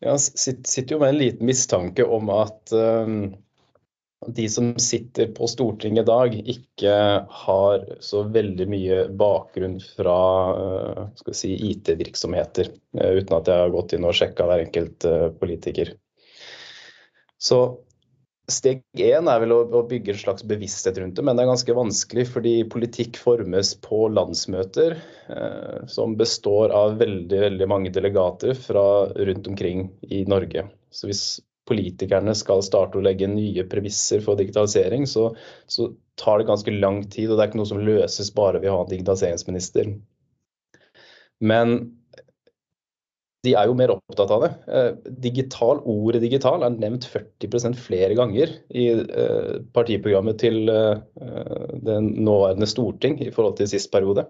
Jeg sitter jo med en liten mistanke om at um, de som sitter på Stortinget i dag, ikke har så veldig mye bakgrunn fra uh, si, IT-virksomheter, uh, uten at jeg har gått inn og sjekka hver enkelt politiker. Så Steg én er vel å, bygge en slags bevissthet rundt det, men det er ganske vanskelig fordi politikk formes på landsmøter eh, som består av veldig, veldig mange delegater fra rundt omkring i Norge. Så hvis politikerne skal starte å legge nye premisser for digitalisering, så, så tar det ganske lang tid, og det er ikke noe som løses bare ved å ha en digitaliseringsminister. Men de er jo mer opptatt av det. Eh, digital, Ordet digital er nevnt 40% flere ganger i eh, partiprogrammet til eh, den nåværende storting i forhold til sist periode.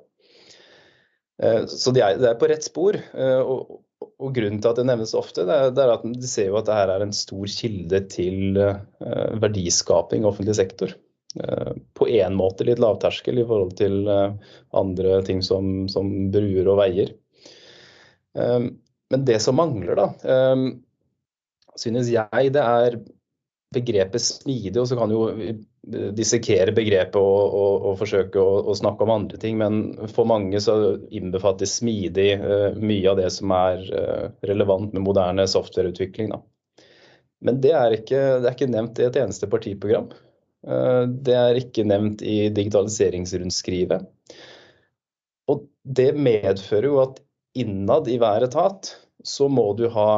Så de er, på rett spor. Og, Grunnen til at det nevnes ofte, det er, det er at de ser jo at dette er en stor kilde til verdiskaping i offentlig sektor. På én måte litt lavterskel i forhold til andre ting som, som bruer og veier. Men det som mangler, da, um, synes jeg det er begrepet smidig. Og så kan jo dissekere begrepet og, og, og forsøke å, å, snakke om andre ting. Men for mange så innbefatter smidig uh, mye av det som er uh, relevant med moderne softwareutvikling. Da. Men det er, ikke, det er ikke nevnt i et eneste partiprogram. Det er ikke nevnt i digitaliseringsrundskrivet. Og det medfører jo at innad i hver etat så må du ha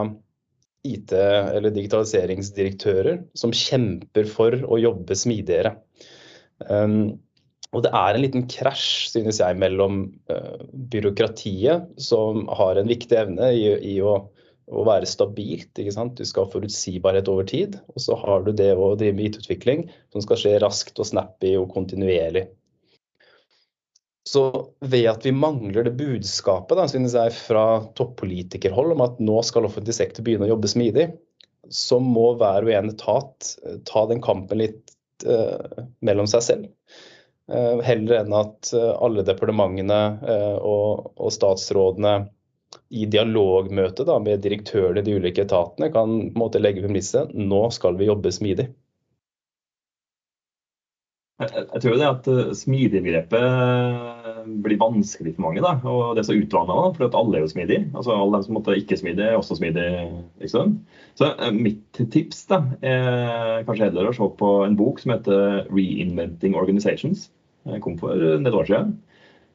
IT- eller digitaliseringsdirektører som kjemper for å jobbe smidigere. Um, og det er en liten krasj, synes jeg, mellom uh, byråkratiet, som har en viktig evne i, i å, å, være stabilt. Du skal ha forutsigbarhet over tid. Og så har du det å drive med IT-utvikling som skal skje raskt og snappy og kontinuerlig. Så ved at vi mangler det budskapet da, synes jeg, fra toppolitikerhold om at nå skal offentlig sektor begynne å jobbe smidig, så må hver og en etat eh, ta den kampen litt uh, mellom seg selv. Uh, heller enn at uh, alle departementene og, og, statsrådene i dialogmøte da, med direktørene i de ulike etatene kan på en måte legge premisset nå skal vi jobbe smidig. Jeg, tror det at eh, smidig-begrepet eh, blir vanskelig for mange. Da. og Det er så utvanna, for at alle er jo smidige. Altså, alle de som måtte ikke smidige, er også smidige. Liksom. Så uh, mitt tips da, er kanskje heller å se på en bok som heter 'Reinventing Organizations'. Jeg kom for et år siden.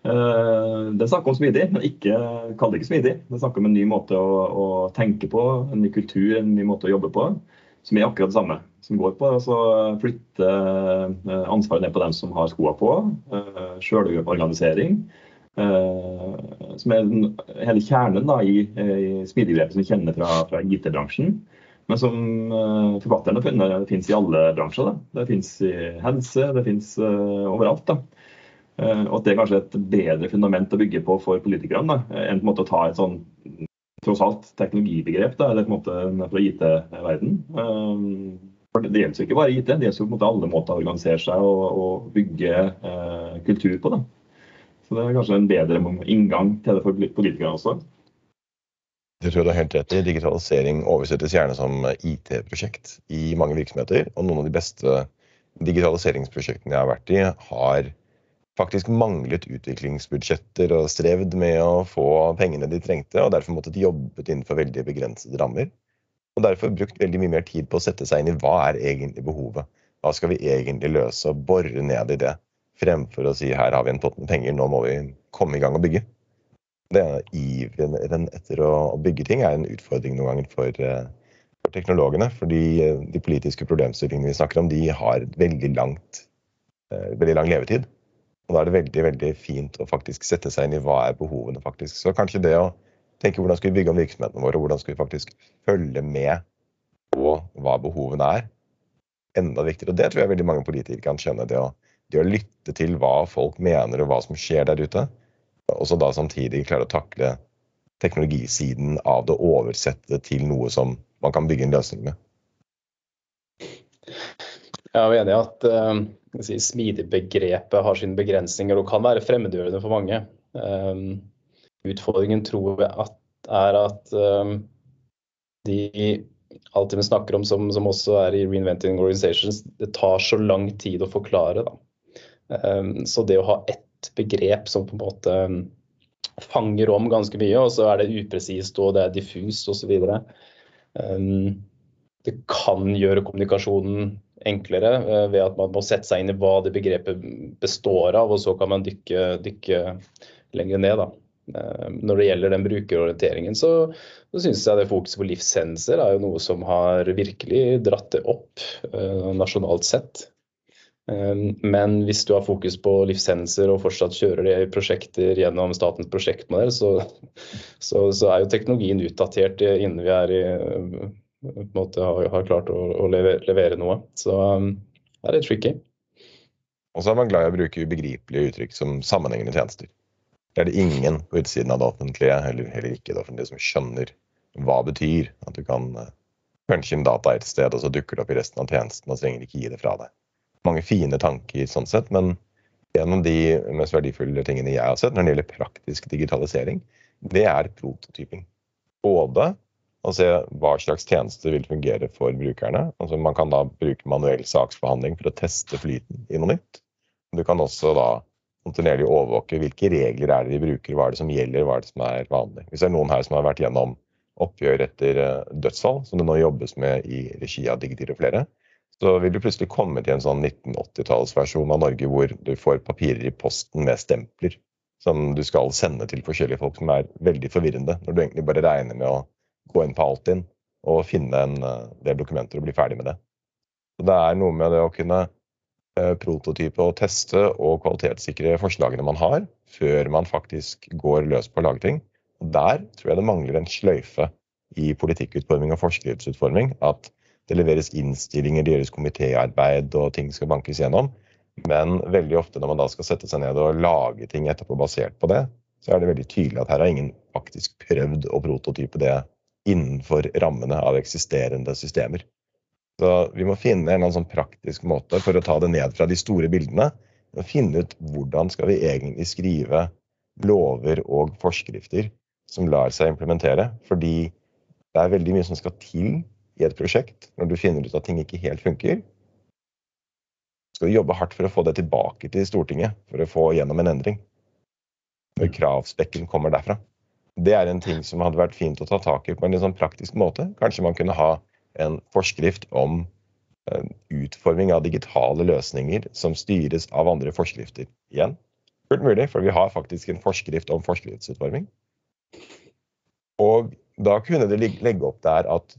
Det snakker om smidig, men ikke, kall det ikke smidig. Det snakker om en ny måte å, å tenke på, en ny kultur, en ny måte å jobbe på som er akkurat det samme. Som går på å flytte eh, ansvaret ned på dem som har skoa på. Eh, Sjølorganisering. Eh, som er hele kjernen da, i, i smidiggrepet som vi kjenner fra, fra IT-bransjen. Men som forfatteren har funnet, finnes i alle bransjer. Da. Det finnes i helse, det finnes overalt. da. Og at det er kanskje et bedre fundament å bygge på for politikerne enn på en måte å ta et sånn tross alt teknologibegrep, da, eller på en måte fra IT-verden. Um, for Det gjelder ikke bare IT, det gjelder på en måte alle måter å organisere seg og, og bygge eh, kultur på. Da. Så Det er kanskje en bedre inngang til det for politikere også. Det tror jeg du har helt rett i. Digitalisering oversettes gjerne som IT-prosjekt i mange virksomheter. Og noen av de beste digitaliseringsprosjektene jeg har vært i, har faktisk manglet utviklingsbudsjetter og strevd med å få pengene de trengte, og derfor måttet jobbet innenfor veldig begrensede rammer. Og derfor brukt veldig mye mer tid på å sette seg inn i hva er egentlig behovet. Hva skal vi egentlig løse, og bore ned i det, fremfor å si her har vi en pott med penger, nå må vi komme i gang og bygge. Det er Iveren etter å bygge ting er en utfordring noen ganger for, for teknologene. Fordi eh, de politiske problemstillingene vi snakker om, de har veldig, langt, eh, veldig lang levetid. Og da er det veldig veldig fint å faktisk sette seg inn i hva er behovene faktisk. Så kanskje det å tenke hvordan skal vi bygge om virksomhetene våre, hvordan skal vi faktisk følge med på hva behovene er, enda viktigere. Og det tror jeg veldig mange politikere kan skjønne. Det å, det å lytte til hva folk mener og hva som skjer der ute. Og så da samtidig klare å takle teknologisiden av det, oversette til noe som man kan bygge en løsning med. Jeg er enig i at uh, si, smidigbegrepet har sine begrensninger og kan være fremmedgjørende for mange. Um, utfordringen tror jeg at, er at um, de alt vi snakker om som, som, også er i Reinventing Organizations, det tar så lang tid å forklare. Um, så det å ha ett begrep som på en måte fanger om ganske mye, og så er det upresist og det er diffust osv. Um, det kan gjøre kommunikasjonen enklere uh, ved at man må sette seg inn i hva det begrepet består av, og så kan man dykke, dykke lenger ned. da. Uh, når det gjelder den brukerorienteringen, så, så syns jeg det fokuset på livshendelser er jo noe som har virkelig dratt det opp uh, nasjonalt sett. Men hvis du har fokus på livshendelser og fortsatt kjører det i prosjekter gjennom statens prosjektmodell, så, så, så er jo teknologien utdatert innen vi er i, på en måte har, har klart å, å levere, levere, noe. Så um, det er litt tricky. Og så er man glad i å bruke ubegripelige uttrykk som sammenhengende tjenester. Det er det ingen på utsiden av det offentlige, eller heller ikke det offentlige, som skjønner hva det betyr. At du kan eh, punche inn data et sted, og så dukker det opp i resten av tjenesten, og trenger ikke gi det fra deg mange fine tanker sånn sett, men en av de mest verdifulle tingene jeg har sett når det gjelder praktisk digitalisering, det er prototyping. Både å se hva slags tjenester vil fungere for brukerne. Altså man kan da bruke manuell saksbehandling for å teste flyten i noe nytt. Du kan også da kontinuerlig overvåke hvilke regler er det de bruker, hva er det som gjelder, hva er det som er vanlig. Hvis det er noen her som har vært gjennom oppgjør etter eh, dødsfall, som det nå jobbes med i regi av Digitir og flere, så vil du plutselig komme til en sånn 1980-tallsversjon av Norge hvor du får papirer i posten med stempler som du skal sende til forskjellige folk, som er veldig forvirrende. Når du egentlig bare regner med å gå inn på Altinn og finne en eh, del dokumenter og bli ferdig med det. Så Det er noe med det å kunne eh, prototype og teste og kvalitetssikre forslagene man har, før man faktisk går løs på å lage ting. Der tror jeg det mangler en sløyfe i politikkutforming og forskriftsutforming. At det leveres innstillinger, det gjøres komitéarbeid og ting skal bankes gjennom. Men veldig ofte når man da skal sette seg ned og lage ting etterpå basert på det, så er det veldig tydelig at her har ingen faktisk prøvd å prototype det innenfor rammene av eksisterende systemer. Så vi må finne en sånn praktisk måte for å ta det ned fra de store bildene. Og finne ut hvordan skal vi egentlig skrive lover og forskrifter som lar seg implementere. Fordi det er veldig mye som skal til i et prosjekt, når du finner ut at ting ikke helt funker, skal du jobbe hardt for å få det tilbake til Stortinget for å få gjennom en endring. Når kravspekken kommer derfra. Det er en ting som hadde vært fint å ta tak i på en litt sånn praktisk måte. Kanskje man kunne ha en forskrift om eh, utforming av digitale løsninger som styres av andre forskrifter. Igjen, fullt mulig, for vi har faktisk en forskrift om forskriftsutforming. Og da kunne det legge opp der at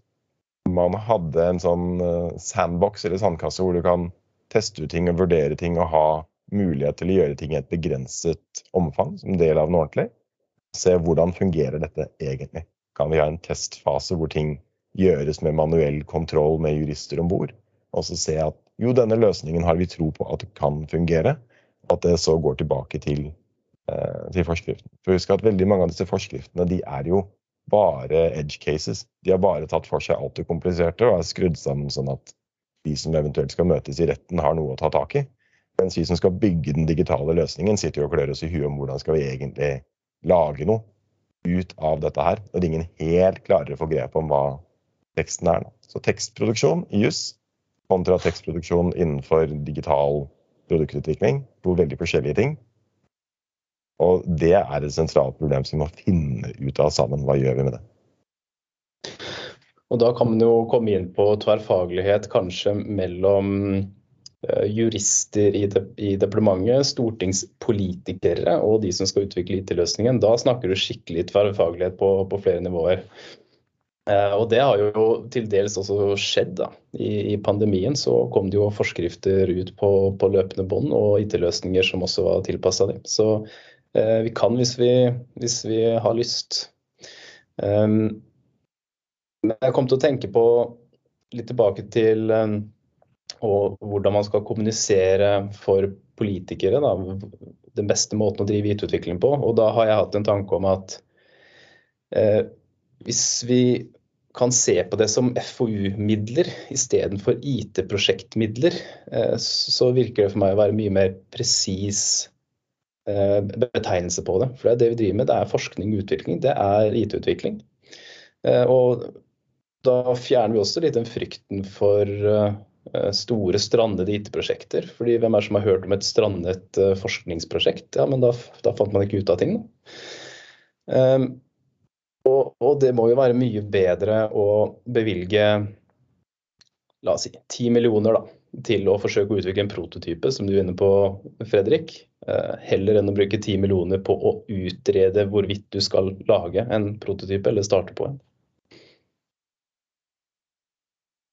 man hadde en sånn eh, sandbox eller sandkasse hvor du kan teste ut ting og vurdere ting og ha mulighet til å gjøre ting i et begrenset omfang som del av noe ordentlig. Se hvordan fungerer dette egentlig. Kan vi ha en testfase hvor ting gjøres med manuell kontroll med jurister om bord? Og så se at jo, denne løsningen har vi tro på at det kan fungere. At det så går tilbake til, eh, til forskriften. For husk at veldig mange av disse forskriftene de er jo bare edge cases. De har bare tatt for seg alt det kompliserte og er skrudd sammen sånn at de som eventuelt skal møtes i retten, har noe å ta tak i. Mens vi som skal bygge den digitale løsningen, sitter jo og klør oss i huet om hvordan skal vi egentlig lage noe ut av dette her. når ingen helt klarer å få grep om hva teksten er. Så tekstproduksjon i juss kontra tekstproduksjon innenfor digital produktutvikling. To veldig forskjellige ting. Og det er et sentralt problem som vi må finne ut av sammen. Hva gjør vi med det? Og Da kan man jo komme inn på tverrfaglighet kanskje mellom jurister i, de, i departementet, stortingspolitikere og de som skal utvikle IT-løsningen. Da snakker du skikkelig tverrfaglighet på, på flere nivåer. Eh, og Det har jo til dels også skjedd. da. I, I, pandemien så kom det jo forskrifter ut på, på løpende bånd og IT-løsninger som også var tilpassa dem. Så Eh, vi kan hvis vi, hvis vi har lyst. Um, men jeg kom til å tenke på litt tilbake til um, hvordan man skal kommunisere for politikere. Da, den beste måten å drive IT-utvikling på. Og da har jeg hatt en tanke om at eh, hvis vi kan se på det som FoU-midler istedenfor IT-prosjektmidler, eh, så virker det for meg å være mye mer presis Eh, betegnelse på det. For det, det vi driver med, det er forskning og utvikling. Det er IT-utvikling. Eh, og da fjerner vi også litt den frykten for store strandede IT-prosjekter. fordi hvem er det som har hørt om et strandet forskningsprosjekt? Ja, men da, da fant man ikke ut av ting. Um, og, og, det må jo være mye bedre å bevilge la oss si 10 millioner da, til å forsøke å utvikle en prototype, som du er inne på, Fredrik, eh, heller enn å bruke 10 millioner på å utrede hvorvidt du skal lage en prototype eller starte på en.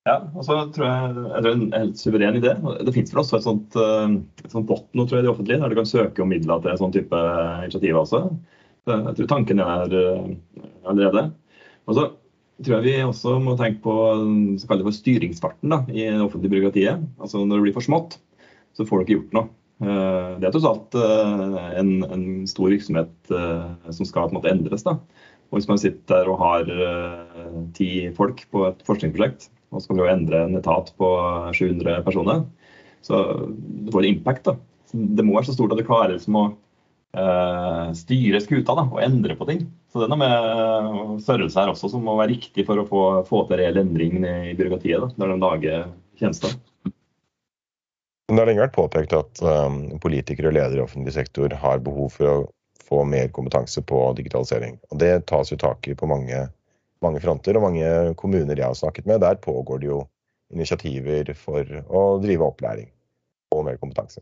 Ja, og så tror jeg, det er en helt suveren idé. Det finnes vel også et sånt, eh, et sånt bot nå, tror jeg, i det offentlige, der du kan søke om midler til en sånn type initiativ også. Jeg tror tanken er eh, allerede. Og så tror jeg vi også må tenke på så kaller det for styringsfarten da, i det offentlige byråkratiet. Altså Når det blir for smått, så får du ikke gjort noe. Eh, det er tross alt en, en, stor virksomhet som skal på en måte endres. da. Og Hvis man sitter der og har ti folk på et forskningsprosjekt, så skal vi jo endre en etat på 700 personer, så det får en impact. da. Det må være så stort at du klarer liksom å uh, styre skuta da, og endre på ting. Så det er noe med størrelse her også som må være riktig for å få, få til reell endring i byråkratiet. Da, der de lager tjenester. Det har lenge vært påpekt at um, politikere og ledere i offentlig sektor har behov for å få mer kompetanse på digitalisering. Og Det tas jo tak i på mange, mange fronter, og mange kommuner jeg har snakket med, der pågår det jo initiativer for å drive opplæring og mer kompetanse.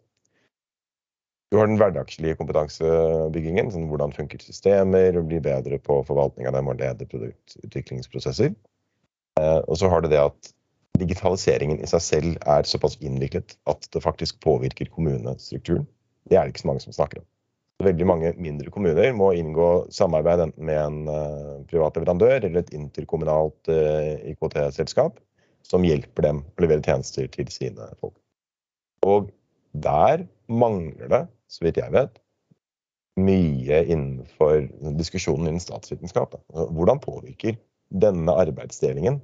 Du har den hverdagslige kompetansebyggingen. Sånn hvordan funker systemer, og bli bedre på forvaltning av dem og lede produktutviklingsprosesser. Eh, og så har du det at digitaliseringen i seg selv er såpass innviklet at det faktisk påvirker kommunestrukturen. Det er det ikke så mange som snakker om. Veldig mange mindre kommuner må inngå samarbeid enten med en uh, privat leverandør eller et interkommunalt eh, IKT-selskap som hjelper dem å levere tjenester til sine folk. Og der mangler det så vidt jeg vet, mye innenfor diskusjonen innen statsvitenskap. Hvordan påvirker denne arbeidsdelingen,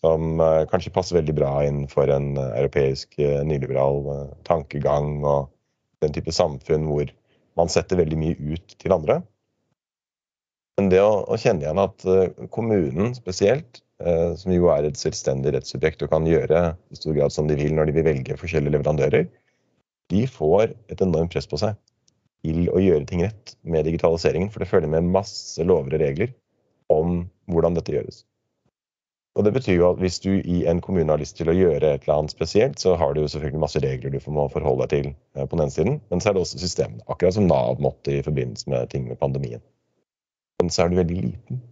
som eh, kanskje passer veldig bra innenfor en eh, europeisk eh, nyliberal tankegang og den type samfunn hvor man setter veldig mye ut til andre. Men det å, å kjenne igjen at kommunen spesielt, som jo er et selvstendig rettssubjekt og kan gjøre i stor grad som de vil når de vil velge forskjellige leverandører, de får et enormt press på seg til å gjøre ting rett med digitaliseringen. For det følger med masse lover og regler om hvordan dette gjøres. Og Det betyr jo at hvis du i en kommune har lyst til å gjøre et eller annet spesielt, så har du jo selvfølgelig masse regler du må forholde deg til eh, på den siden. Men så er det også systemene. Akkurat som Nav måtte i forbindelse med ting med pandemien. Men så er du veldig liten.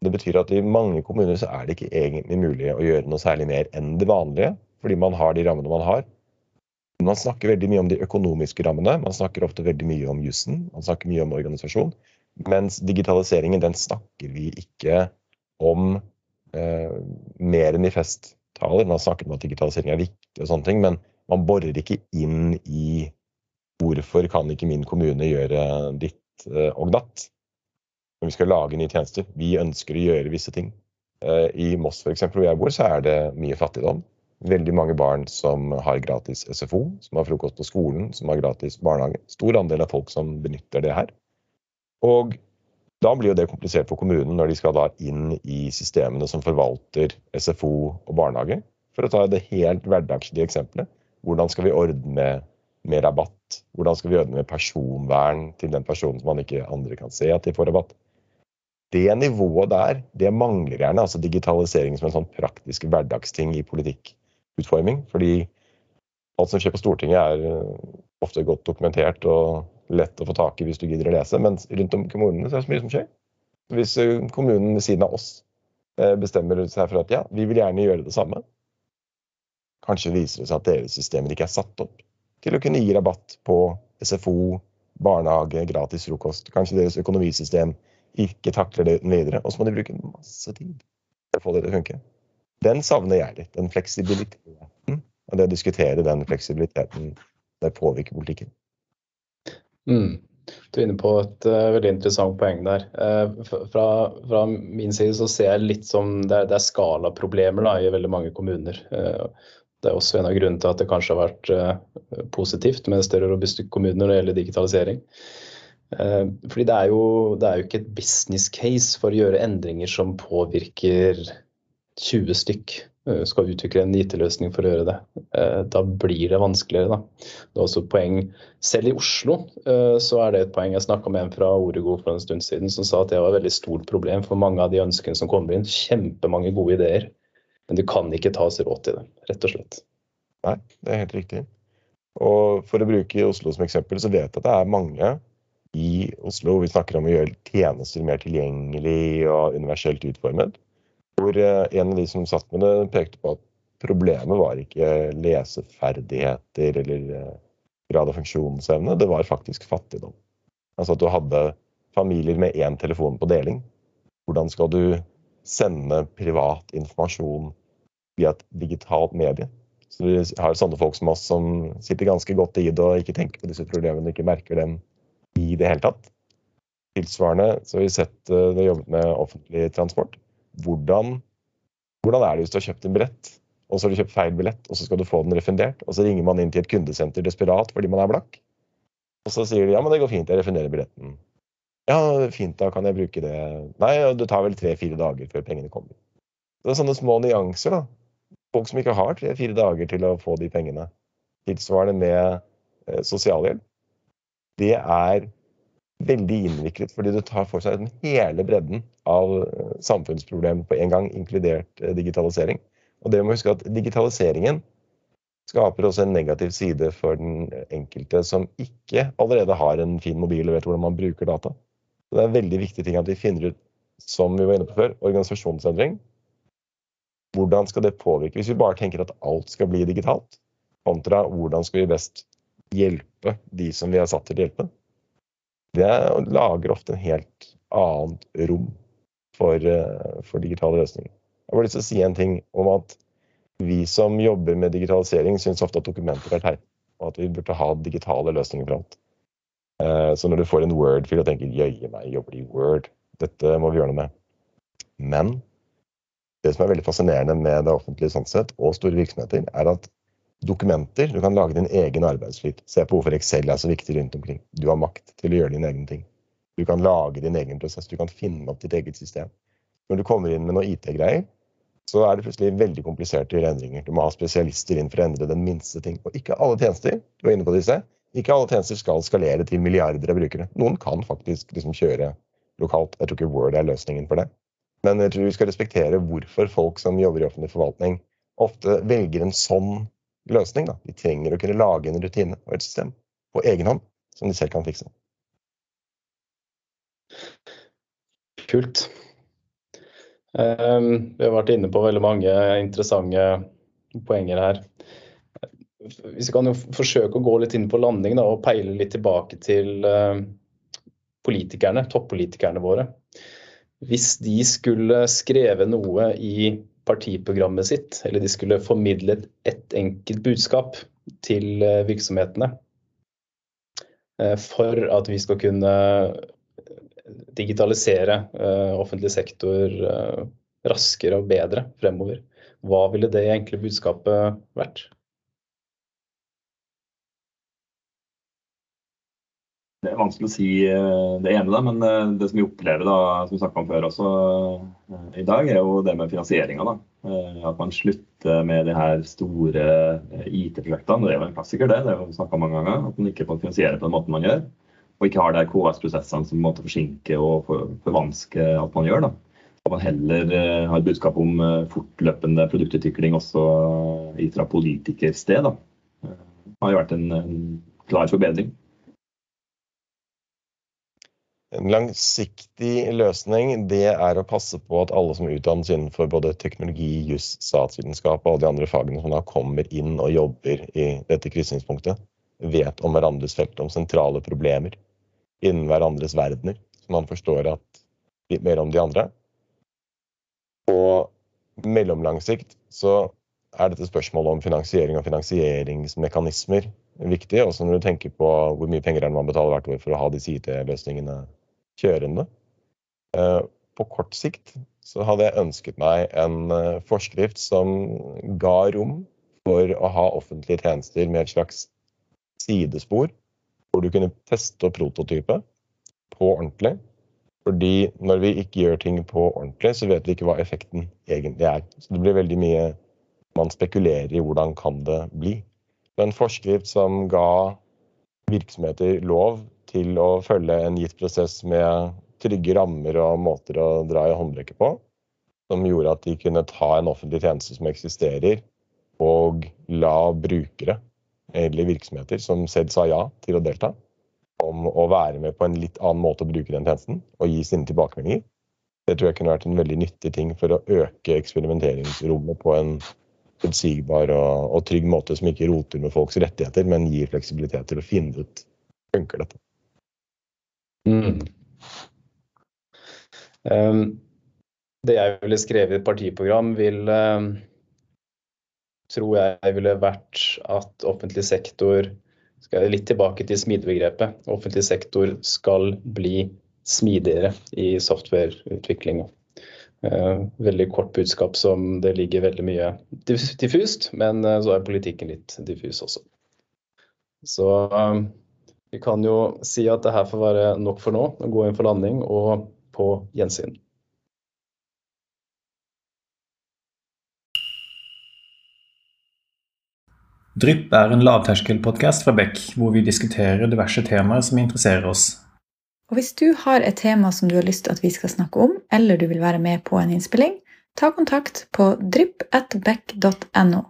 Det betyr at i mange kommuner så er det ikke egentlig mulig å gjøre noe særlig mer enn det vanlige, fordi man har de rammene man har. Man snakker veldig mye om de økonomiske rammene, man snakker ofte veldig mye om jussen, man snakker mye om organisasjon. Mens digitaliseringen, den snakker vi ikke om mer enn i festtaler. Man snakker om at digitalisering er viktig og sånne ting, men man borer ikke inn i hvorfor kan ikke min kommune gjøre ditt eh, og datt når vi skal lage nye tjenester. Vi ønsker å gjøre visse ting. Eh, I Moss f.eks., hvor jeg bor, så er det mye fattigdom veldig mange barn som har gratis SFO, som har frokost på skolen, som har gratis barnehage. Stor andel av folk som benytter det her. Og da blir jo det komplisert for kommunen når de skal da inn i systemene som forvalter SFO og barnehage. For å ta det helt hverdagslige eksempelet. Hvordan skal vi ordne med, rabatt? Hvordan skal vi ordne med personvern til den personen som man ikke andre kan se at de får rabatt? Det nivået der, det mangler gjerne. altså Digitalisering som en sånn praktisk hverdagsting i politikkutforming. Fordi alt som skjer på Stortinget er eh, ofte godt dokumentert og lett å få tak i hvis du gidder å lese. Men rundt om kommunene så er det så mye som skjer. Hvis eh, kommunen ved siden av oss eh, bestemmer seg for at ja, vi vil gjerne gjøre det samme, kanskje viser det seg at deres systemer ikke er satt opp til å kunne gi rabatt på SFO, barnehage, gratis frokost. Kanskje deres økonomisystem ikke takler det uten videre. Og så må de bruke masse tid for å få det til å funke. Den savner jeg litt. Den fleksibiliteten. Og det å diskutere den fleksibiliteten det påvirker politikken. Mm. Du er inne på et uh, veldig interessant poeng der. Uh, fra, fra, min side så ser jeg litt som det er, det er skalaproblemer da, i veldig mange kommuner. Uh, det er også en av grunnene til at det kanskje har vært positivt med større robuste kommuner når det gjelder digitalisering. Fordi det er, jo, det er jo ikke et business case for å gjøre endringer som påvirker 20 stykk skal utvikle en IT-løsning for å gjøre det. Eh, da blir det vanskeligere. Da. Det er også et poeng, Selv i Oslo så er det et poeng. Jeg snakka med en fra Orego for en stund siden som sa at det var et veldig stort problem for mange av de ønskene som kommer inn. Kjempemange gode ideer. Men du kan ikke ta seg råd til det, rett og slett. Nei, det er helt riktig. Og for å bruke Oslo som eksempel, så vet jeg at det er mange i Oslo vi snakker om å gjøre tjenester mer tilgjengelig og universelt utformet. Hvor eh, en av de som satt med det, pekte på at problemet var ikke leseferdigheter eller eh, grad av funksjonsevne, det var faktisk fattigdom. Altså at du hadde familier med én telefon på deling. Hvordan skal du sende privat informasjon via et digitalt medie? Så vi har sånne folk som oss som sitter ganske godt i det og ikke tenker på disse problemene, ikke merker dem i det hele tatt. Tilsvarende så har vi sett uh, det jobbet med offentlig transport. Hvordan, hvordan, er det hvis du har kjøpt en billett, og så har du kjøpt feil billett, og så skal du få den refundert, og så ringer man inn til et kundesenter desperat fordi man er blakk, og så sier de ja, men det går fint, jeg refunderer billetten. Ja, fint, da kan jeg bruke det. Nei, det tar vel tre-fire dager før pengene kommer. Det er sånne små nyanser, da. Folk som ikke har tre-fire dager til å få de pengene. Tilsvarende med eh, sosialhjelp det er veldig innviklet, fordi det tar for seg den hele bredden av eh, samfunnsproblemer på en gang, inkludert eh, digitalisering. Og det må huske at digitaliseringen skaper også en negativ side for den enkelte som ikke allerede har en fin mobil og vet hvordan man bruker data. Så det er en veldig viktig ting at vi finner ut, som vi var inne på før, organisasjonsendring. Hvordan skal det påvirke, hvis vi bare tenker at alt skal bli digitalt, kontra hvordan skal vi best hjelpe de som vi er satt til å hjelpe, det lager ofte en helt annet rom for, eh, for digitale løsninger. Jeg har lyst til å si en ting om at vi som jobber med digitalisering, syns ofte at dokumenter er teit, og at vi burde ha digitale løsninger for alt. Eh, så når du får en Word-fil og tenker 'jøye meg, jobber de i Word', dette må vi gjøre noe med. Men det som er veldig fascinerende med det offentlige sånn sett, og store virksomheter, er at dokumenter. Du kan lage din egen arbeidsflyt. Se på hvorfor Excel er så viktig rundt omkring. Du har makt til å gjøre dine egne ting. Du kan lage din egen prosess. Du kan finne opp ditt eget system. Når du kommer inn med noe IT-greier, så er det plutselig veldig komplisert å gjøre endringer. Du må ha spesialister inn for å endre den minste ting. Og ikke alle tjenester du var inne på disse, ikke alle tjenester skal skalere til milliarder av brukere. Noen kan faktisk liksom kjøre lokalt. Jeg tror ikke Word er løsningen for det. Men jeg tror vi skal respektere hvorfor folk som jobber i offentlig forvaltning, ofte velger en sånn løsning. Da. De trenger å kunne lage en rutine og et system på egen hånd som de selv kan fikse. Kult. Um, vi har vært inne på veldig mange interessante poenger her. Vi kan jo forsøke å gå litt inn på landing da, og peile litt tilbake til uh, politikerne, toppolitikerne våre. Hvis de skulle skrevet noe i partiprogrammet sitt, eller de skulle formidle et enkelt budskap til eh, virksomhetene eh, for at vi skal kunne digitalisere eh, offentlig sektor raskere og bedre fremover. Hva ville det enkle budskapet vært? Det er vanskelig å si eh, det ene, men eh, det som vi opplever da, som vi snakka om før også eh, i dag, er jo det med finansieringa. At man slutter med de her store IT-prosjektene. Det er jo en klassiker, det. Det er jo snakka om mange ganger. At man ikke får finansiere på den måten man gjør. Og ikke har de KS-prosessene som måtte forsinke og forvanske alt man gjør. da. At man heller har et budskap om fortløpende produktutvikling også fra politikersted. da. Det har jo vært en, en klar forbedring. En langsiktig løsning det er å passe på at alle som utdannes innenfor både teknologi, juss, statsvitenskap og alle de andre fagene som da kommer inn og jobber i dette krysningspunktet, vet om hverandres felt, om sentrale problemer innen hverandres verdener, så man forstår litt mer om de andre. Og mellomlang sikt så er dette spørsmålet om finansiering og finansieringsmekanismer viktig, også når du tenker på hvor mye penger man betaler hvert år for å ha disse IT-løsningene kjørende. Eh, på kort sikt så hadde jeg ønsket meg en eh, forskrift som ga rom for å ha offentlige tjenester med et slags sidespor, hvor du kunne teste og prototype på ordentlig. Fordi når vi ikke gjør ting på ordentlig, så vet vi ikke hva effekten egentlig er. Så det blir veldig mye man spekulerer i hvordan kan det bli. En forskrift som ga virksomheter lov til å følge en gitt prosess med trygge rammer og måter å dra i håndbrekket på, som gjorde at de kunne ta en offentlig tjeneste som eksisterer, og la brukere, eller virksomheter, som selv sa ja til å delta, om å være med på en litt annen måte å bruke den tjenesten og gi sine tilbakemeldinger. Det tror jeg kunne vært en veldig nyttig ting for å øke eksperimenteringsrommet på en forutsigbar og, og, trygg måte som ikke roter med folks rettigheter, men gir fleksibilitet til å finne ut funker dette. Mm. Um, det jeg ville skrevet i et partiprogram, vil um, tror jeg ville vært at offentlig sektor Litt tilbake til smidebegrepet. Offentlig sektor skal bli smidigere i softwareutviklinga. Uh, veldig kort budskap som det ligger veldig mye diffust, men uh, så er politikken litt diffus også. Så um, vi kan jo si at det her får være nok for nå. Å gå inn for landing og på gjensyn. Drypp er en lavterskelpodkast fra Beck, hvor vi diskuterer diverse temaer som interesserer oss. Og Hvis du har et tema som du har lyst til at vi skal snakke om, eller du vil være med på en innspilling, ta kontakt på drypp.beck.no.